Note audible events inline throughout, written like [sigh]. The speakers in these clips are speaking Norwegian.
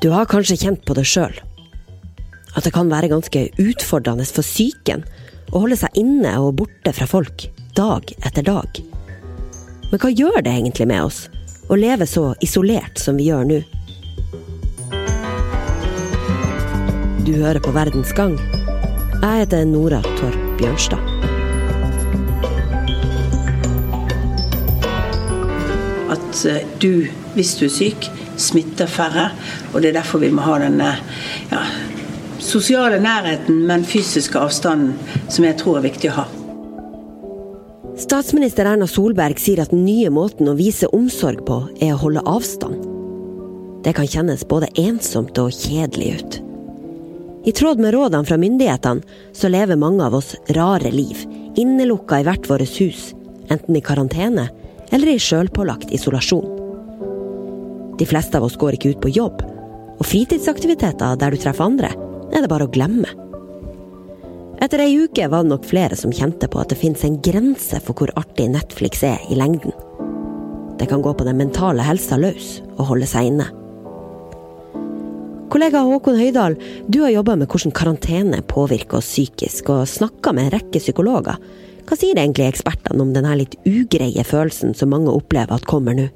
Du har kanskje kjent på det sjøl. At det kan være ganske utfordrende for psyken å holde seg inne og borte fra folk dag etter dag. Men hva gjør det egentlig med oss å leve så isolert som vi gjør nå? Du hører på Verdens gang. Jeg heter Nora Torp Bjørnstad. At eh, du, hvis du er syk, smitter færre. Og det er derfor vi må ha denne ja, sosiale nærheten, men fysiske avstanden, som jeg tror er viktig å ha. Statsminister Erna Solberg sier at den nye måten å vise omsorg på, er å holde avstand. Det kan kjennes både ensomt og kjedelig ut. I tråd med rådene fra myndighetene, så lever mange av oss rare liv, innelukka i hvert vårt hus, enten i karantene eller i sjølpålagt isolasjon. De fleste av oss går ikke ut på jobb, og fritidsaktiviteter der du treffer andre, er det bare å glemme. Etter ei uke var det nok flere som kjente på at det finnes en grense for hvor artig Netflix er i lengden. Det kan gå på den mentale helsa løs og holde seg inne. Kollega Håkon Høydahl, du har jobba med hvordan karantene påvirker oss psykisk, og snakka med en rekke psykologer. Hva sier egentlig ekspertene om denne litt ugreie følelsen som mange opplever at kommer nå?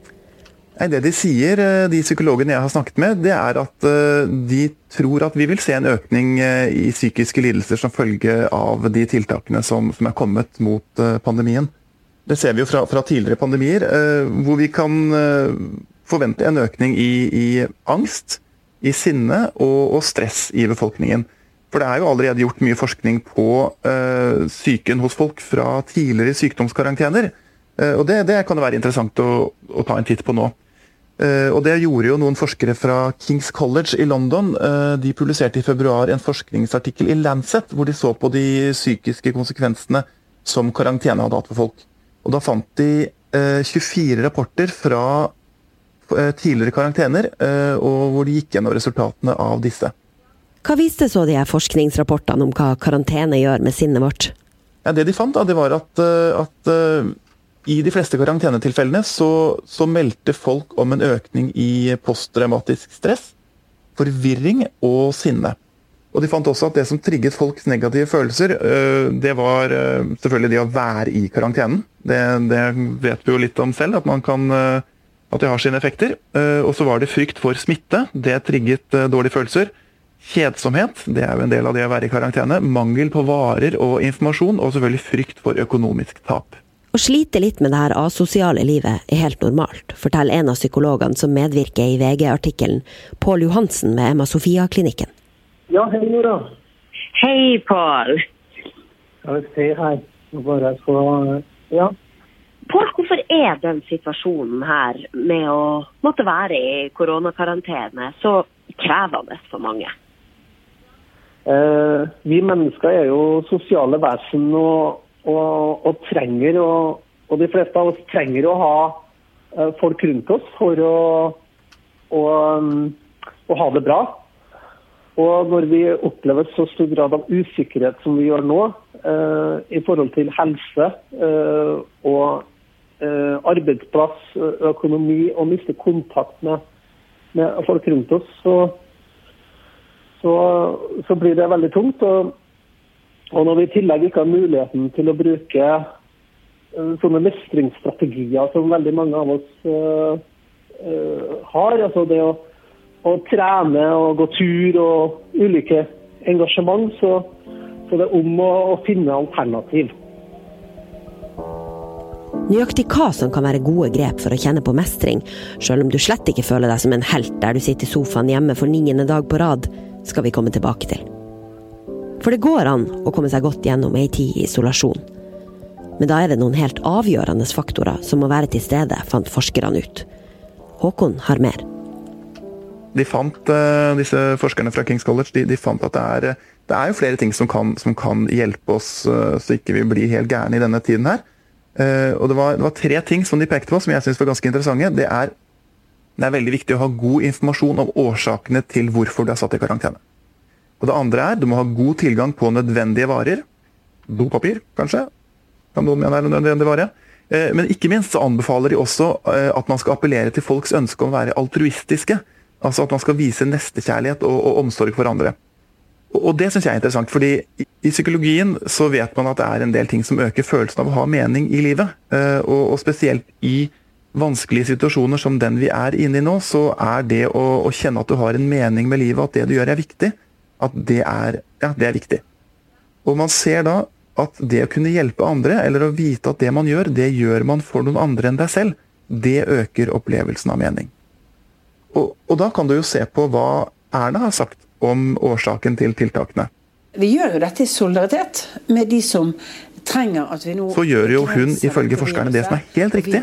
Det de sier, eh, de psykologene jeg har snakket med, det er at eh, de tror at vi vil se en økning eh, i psykiske lidelser som følge av de tiltakene som, som er kommet mot pandemien. Det ser vi jo fra, fra tidligere pandemier, hvor vi kan forvente en økning i, i angst, i sinne og, og, stress i befolkningen. For det er jo allerede gjort mye forskning på psyken hos folk fra tidligere sykdomskarantener. Og det, det, kan det være interessant å, å ta en titt på nå. Uh, og Det gjorde jo noen forskere fra Kings College i London. Uh, de publiserte i februar en forskningsartikkel i Lancet hvor de så på de psykiske konsekvensene som karantene hadde hatt for folk. Og Da fant de 24 rapporter fra Eh, tidligere karantener, eh, og hvor de gikk gjennom resultatene av disse. Hva viste så de her forskningsrapportene om hva karantene gjør med sinnet vårt? Ja, det de fant, da, det var at, eh, at i de fleste karantenetilfellene så, så, meldte folk om en økning i posttraumatisk stress, forvirring og sinne. Og De fant også at det som trigget folks negative følelser, det var selvfølgelig det å være i karantenen. Det, det vet vi jo litt om selv, at kan at det har sine effekter. Eh, og så var det frykt for smitte. Det trigget eh, dårlige følelser. Kjedsomhet, det er jo en del av det å være i karantene. Mangel på varer og informasjon, og selvfølgelig frykt for økonomisk tap. Å slite litt med det her asosiale livet er helt normalt, forteller en av psykologene som medvirker i VG-artikkelen, Pål Johansen ved Emma Sofia-klinikken. Ja, hei Nora. Hei, Pål. Skal vi se her. Bare få Ja. Pål, hvorfor er den situasjonen her med å måtte være i koronakarantene så krevende for mange? Eh, vi mennesker er jo sosiale vesen og, og, og trenger å, og, de fleste av oss trenger å ha eh, folk rundt oss for å, å, å, ha det bra. Og når vi opplever så stor grad av usikkerhet som vi gjør nå eh, i forhold til helse eh, og Eh, arbeidsplass, økonomi og miste kontakt med, med folk rundt oss, så, så, så, blir det veldig tungt. Og, og når vi i tillegg ikke har muligheten til å bruke uh, sånne mestringsstrategier som veldig mange av oss uh, uh, har, altså det å, å, trene og gå tur og ulike engasjement, så, så det er om å, å finne alternativ. Nøyaktig hva som kan være gode grep for å kjenne på mestring, selv om du slett ikke føler deg som en helt der du sitter i sofaen hjemme for niende dag på rad, skal vi komme tilbake til. For det går an å komme seg godt gjennom ei tid i isolasjon. Men da er det noen helt avgjørende faktorer som må være til stede, fant forskerne ut. Håkon har mer. De fant, uh, disse Forskerne fra Kings College de, de fant at det er, det er, flere ting som kan, som kan hjelpe oss uh, så ikke vi blir helt gærne i denne tiden her. Uh, og det var, det var, tre ting som de pekte på som jeg synes var ganske interessante. Det er, det er veldig viktig å ha god informasjon om årsakene til hvorfor du er satt i karantene. Og Det andre er du må ha god tilgang på nødvendige varer. Dopapir, kanskje. Kan noen mene er en nødvendig vare. Uh, men ikke minst så anbefaler de også uh, at man skal appellere til folks ønske om å være altruistiske. Altså at man skal vise nestekjærlighet og, og omsorg for andre. Og, det syns jeg er interessant, fordi i, psykologien så vet man at det er en del ting som øker følelsen av å ha mening i livet. Uh, og, og, spesielt i vanskelige situasjoner som den vi er inne i nå, så er det å, å, kjenne at du har en mening med livet, at det du gjør er viktig, at det er, ja, det er viktig. Og man ser da at det å kunne hjelpe andre, eller å vite at det man gjør, det gjør man for noen andre enn deg selv, det øker opplevelsen av mening. Og, og da kan du jo se på hva Erna har sagt om årsaken til tiltakene. Vi gjør jo dette i solidaritet med de som trenger at vi nå Så gjør jo hun ifølge forskerne det som er helt riktig.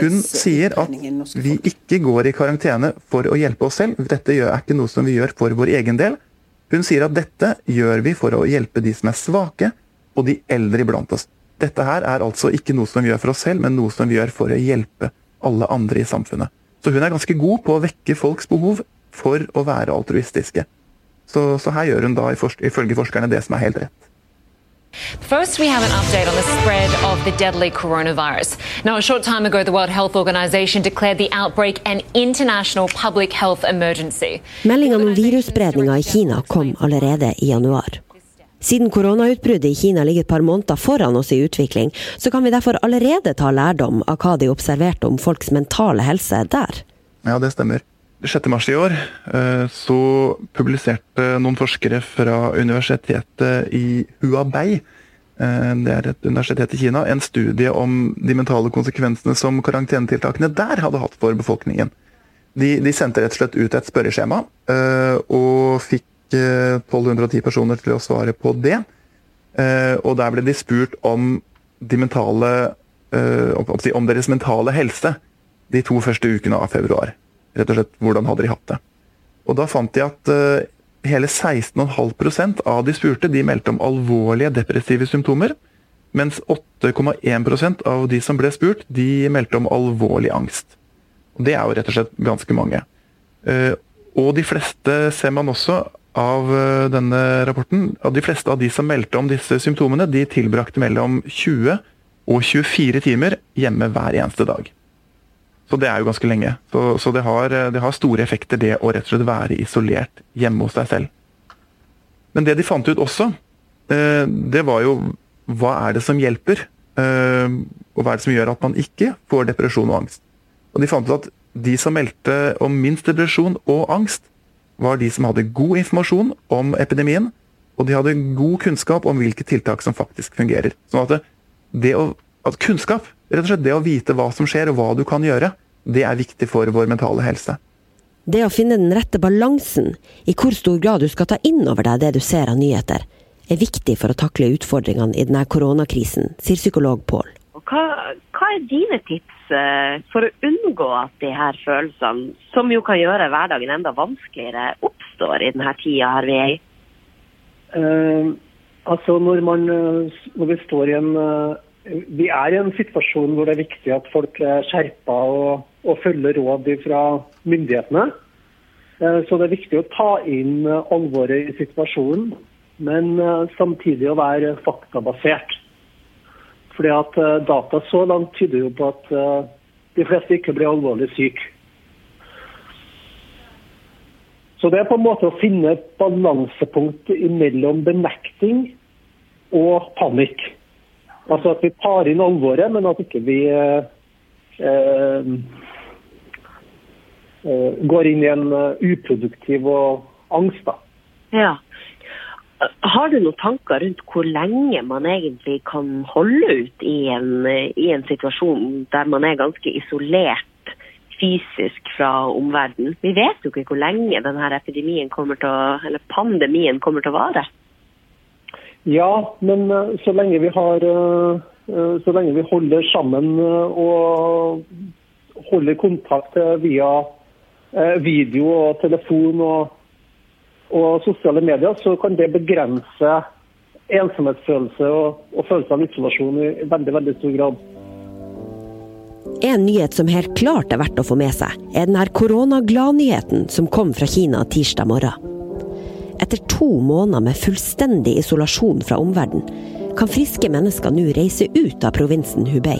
Hun sier at vi ikke går i karantene for å hjelpe oss selv. Dette er ikke noe som vi gjør for vår egen del. Hun sier at dette gjør vi for å hjelpe de som er svake, og de eldre iblant oss. Dette her er altså ikke noe som vi gjør for oss selv, men noe som vi gjør for å hjelpe alle andre i samfunnet. Så hun er ganske god på å vekke folks behov for å være altruistiske. Så, så her gjør hun da ifølge forskerne det som er helt rett. First, we have an update on the spread of the deadly coronavirus. Now, a short time ago, the World Health Organization declared the outbreak an international public health emergency. Meldingene om virusspredninga i Kina kom allerede i januar. Siden koronautbruddet i Kina ligger et par måneder foran oss i utvikling, så kan vi derfor allerede ta lærdom av hva de observerte om folks mentale helse der. Ja, det stemmer. 6. mars i år eh, så publiserte noen forskere fra universitetet i Huabei, eh, det er et universitet i Kina, en studie om de mentale konsekvensene som karantenetiltakene der hadde hatt for befolkningen. De, de sendte rett og slett ut et spørreskjema eh, og fikk 1210 personer til å svare på det. Og der ble de spurt om, de mentale, om deres mentale helse de to første ukene av februar. Rett og slett, Hvordan hadde de hatt det? Og Da fant de at uh, hele 16,5% av de spurte de meldte om alvorlige depressive symptomer. Mens 8,1% av de som ble spurt, de meldte om alvorlig angst. Og Det er jo rett og slett ganske mange. Og de fleste ser man også av eh, denne rapporten, at de fleste av de som meldte om disse symptomene, de tilbrakte mellom 20 og 24 timer hjemme hver eneste dag. Så det er jo ganske lenge. Så, så det, har, eh, det, har, store effekter, det å rett og slett være isolert hjemme hos deg selv. Men det de fant ut også, eh, det var jo hva er det som hjelper? Og hva er det som gjør at man ikke får depresjon og angst? Og de fant ut at de som meldte om minst depresjon og angst, var de som hadde god informasjon om epidemien, og de hadde god kunnskap om hvilke tiltak som faktisk fungerer. Sånn at, det å, at kunnskap, rett og slett det å vite hva som skjer og hva du kan gjøre, det er viktig for vår mentale helse. Det å finne den rette balansen, i hvor stor grad du skal ta inn over deg det du ser av nyheter, er viktig for å takle utfordringene i denne koronakrisen, sier psykolog Pål. Hva, hva, er dine tips eh, for å unngå at de her følelsene, som jo kan gjøre hverdagen enda vanskeligere, oppstår i denne tida her vi er i? Uh, altså når, man, eh, når vi står i en uh, Vi er i en situasjon hvor det er viktig at folk er skjerpa og, og følger råd fra myndighetene. Uh, så det er viktig å ta inn alvoret i situasjonen, men samtidig å være faktabasert. Fordi at eh, Data så langt tyder jo på at eh, de fleste ikke blir alvorlig syke. Så det er på en måte å finne et balansepunkt mellom benekting og panikk. Altså at vi tar inn alvoret, men at ikke vi eh, eh, går inn i en uproduktiv og angst. da. Ja. Har du noen tanker rundt hvor lenge man egentlig kan holde ut i en, i en situasjon der man er ganske isolert fysisk fra omverdenen? Vi vet jo ikke hvor lenge denne kommer til å, eller pandemien kommer til å vare. Ja, men eh, så lenge vi har eh, eh, så lenge vi holder sammen og holder kontakt via video og telefon og og sosiale medier, så kan det begrense ensomhetsfølelse og, og følelse av isolasjon i veldig, veldig stor grad. En nyhet som helt klart er verdt å få med seg, er den her koronagladnyheten som kom fra Kina tirsdag morgen. Etter to måneder med fullstendig isolasjon fra omverdenen, kan friske mennesker nå reise ut av provinsen Hubei.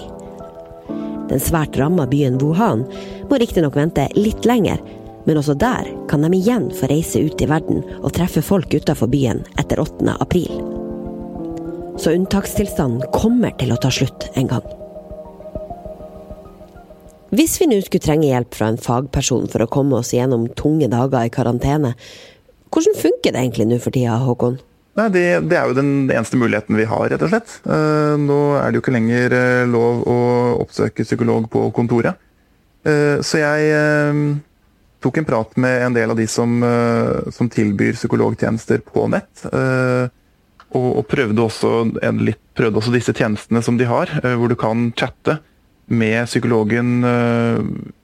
Den svært ramma byen Wuhan må riktignok vente litt lenger Men også der kan de igjen få reise ut i verden og treffe folk utenfor byen etter 8. april. Så unntakstilstanden kommer til å ta slutt en gang. Hvis vi nå skulle trenge hjelp fra en fagperson for å komme oss gjennom tunge dager i karantene, hvordan funker det egentlig nå for tida, Håkon? Nei, det, det, er jo den eneste muligheten vi har, rett og slett. Uh, nå er det jo ikke lenger uh, lov å oppsøke psykolog på kontoret. Uh, så jeg tok en prat med en del av de som, som tilbyr psykologtjenester på nett. Og, og, prøvde, også litt, prøvde også disse tjenestene som de har, hvor du kan chatte med psykologen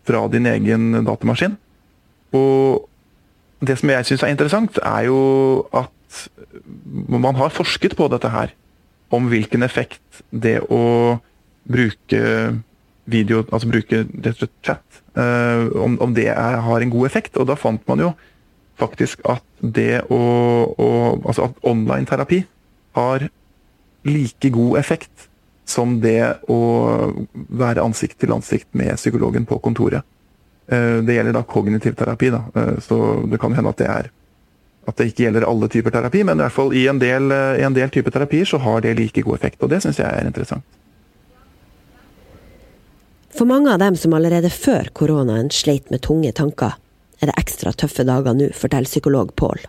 fra din egen datamaskin. Og det som jeg syns er interessant, er jo at man har forsket på dette her. Om hvilken effekt det å bruke video, altså bruke chat, uh, om, om, det er, har en god effekt. Og da fant man jo faktisk at det å, å Altså at online terapi har like god effekt som det å være ansikt til ansikt med psykologen på kontoret. Uh, det gjelder da kognitiv terapi, da. Uh, så det kan hende at det er at det ikke gjelder alle typer terapi, men i hvert fall i en del, i en del typer terapier så har det like god effekt. Og det syns jeg er interessant. For mange av dem som allerede før koronaen sleit med tunge tanker, er det ekstra tøffe dager nå, forteller psykolog Pål.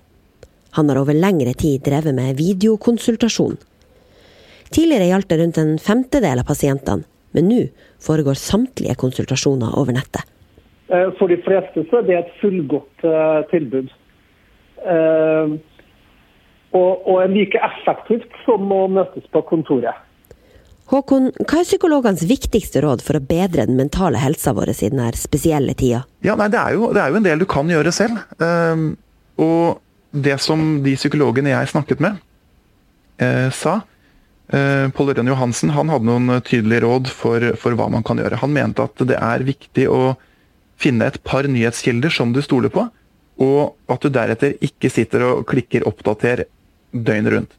Han har over lengre tid drevet med videokonsultasjon. Tidligere gjaldt det rundt en femtedel av pasientene, men nå foregår samtlige konsultasjoner over nettet. Eh, for de fleste så er det et fullgodt eh, tilbud. Eh, og, og er like effektivt som å møtes på kontoret. Håkon, hva er psykologenes viktigste råd for å bedre den mentale helsa vår i denne spesielle tida? Ja, nei, det, er jo, det, er jo, en del du kan gjøre selv. Og det som de psykologene jeg snakket med, uh, sa uh, Pål Ørjan Johansen han hadde noen tydelige råd for, for, hva man kan gjøre. Han mente at det er viktig å finne et par nyhetskilder som du stoler på, og at du deretter ikke sitter og klikker 'oppdater' døgnet rundt.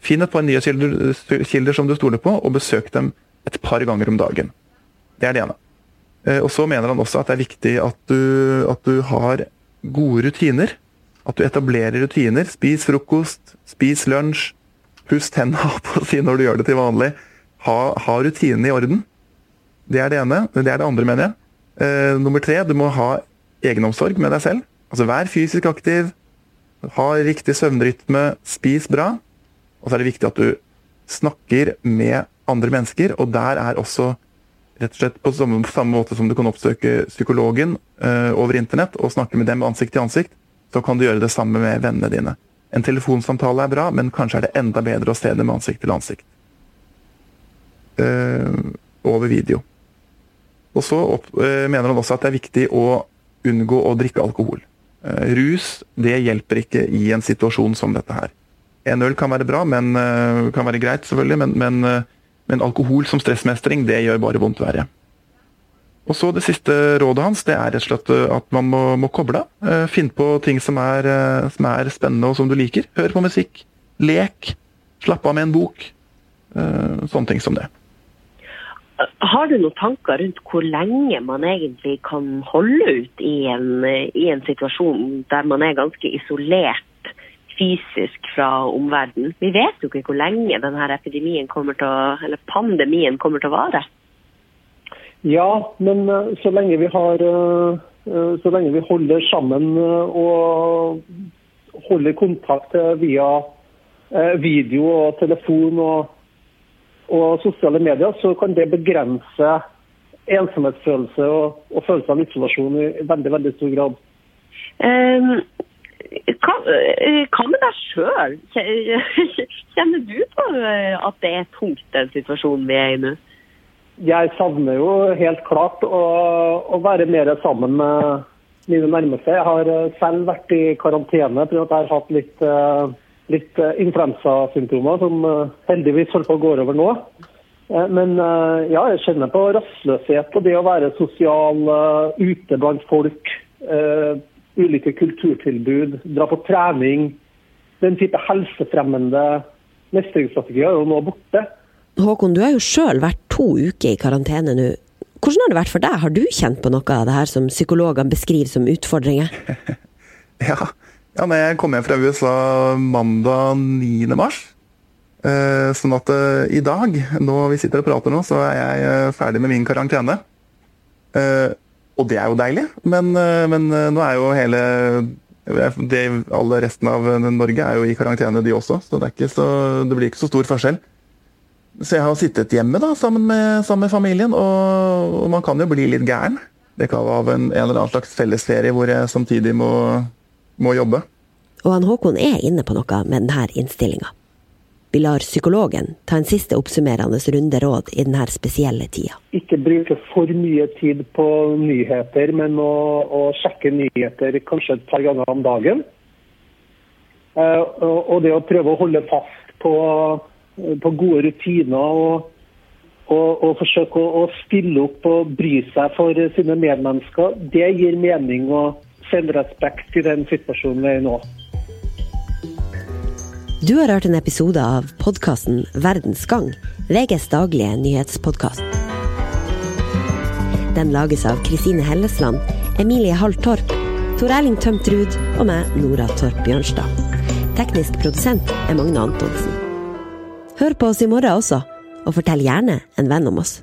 Finn et par nyhetskilder som du stoler på, og besøk dem et par ganger om dagen. Det er det ene. Eh, og Så mener han også at det er viktig at du, at du har gode rutiner. At du etablerer rutiner. Spis frokost, spis lunsj, puss tenna [laughs] på å si når du gjør det til vanlig. Ha, ha rutinene i orden. Det er det ene. Det er det andre, mener jeg. Eh, nummer tre, du må ha egenomsorg med deg selv. Altså vær fysisk aktiv, ha riktig søvnrytme, spis bra. Og så er det viktig at du snakker med andre mennesker, og der er også rett og slett på samme, samme måte som du kan oppsøke psykologen uh, over internett og snakke med dem ansikt til ansikt, så kan du gjøre det samme med vennene dine. En telefonsamtale er bra, men kanskje er det enda bedre å se dem ansikt til ansikt. Uh, over video. Og så opp, uh, mener han også at det er viktig å unngå å drikke alkohol. Eh, rus det hjelper ikke i en situasjon som dette her. En øl kan være bra, men eh, kan være greit, selvfølgelig, men, men, eh, men alkohol som stressmestring det gjør bare vondt verre. Og så Det siste rådet hans det er rett og slett at man må, må koble av. Finn på ting som er, som er, spennende og som du liker. Hør på musikk. Lek. Slapp av med en bok. Sånne ting som det. Har du noen tanker rundt hvor lenge man egentlig kan holde ut i en, i en situasjon der man er ganske isolert fysisk fra omverdenen? Vi vet jo ikke hvor lenge denne epidemien kommer til å, eller pandemien kommer til å vare. Ja, men eh, så lenge vi har eh, eh, så lenge vi holder sammen og holder kontakt via video og telefon og og sosiale medier, så kan det begrense ensomhetsfølelse og, og følelse av isolasjon i veldig veldig stor grad. Um, hva, hva, med deg sjøl? [laughs] Kjenner du på at det er tungt, den situasjonen vi er i nå? Jeg savner jo helt klart å, å være mer sammen med mine nærmeste. Jeg har selv vært i karantene fordi jeg har hatt litt uh, litt eh, influensasymptomer som eh, heldigvis holder på å gå over nå. Eh, men ja, jeg kjenner på rastløshet og det å være sosial ute blant folk. Ulike kulturtilbud, dra på trening. Den type helsefremmende mestringsstrategier er jo nå borte. Håkon, du har jo sjøl vært to uker i karantene nå. Hvordan har det vært for deg? Har du kjent på noe av det her som psykologene beskriver som utfordringer? [laughs] ja. Ja, nei, jeg kom hjem fra USA mandag 9. mars eh, Sånn at eh, i dag, nå vi sitter og prater nå, så er jeg eh, ferdig med min karantene. Eh, og det er jo deilig, men, eh, men eh, nå er jo hele det, Alle resten av Norge er jo i karantene, de også, så det, så det, blir ikke så stor forskjell. Så jeg har sittet hjemme da, sammen med, sammen med familien, og, og, man kan jo bli litt gæren. Det kan være av en, en eller annen slags fellesferie hvor jeg samtidig må, må jobbe. Og han Håkon er inne på noe med denne innstillinga. Vi lar psykologen ta en siste oppsummerende runde råd i denne spesielle tida. Ikke bruke for mye tid på nyheter, men å, å sjekke nyheter kanskje et par ganger om dagen. Uh, og det å prøve å holde fast på, på gode rutiner og, og, og forsøke å, å, stille opp og bry seg for sine medmennesker, det gir mening og selvrespekt i den situasjonen vi er i nå. Du har hørt en episode av podkasten Verdens gang, VGs daglige nyhetspodkast. Den lages av Kristine Hellesland, Emilie Hall Torp, Tor Erling Tømt Ruud og meg, Nora Torp Bjørnstad. Teknisk produsent er Magne Antonsen. Hør på oss i morgen også, og fortell gjerne en venn om oss.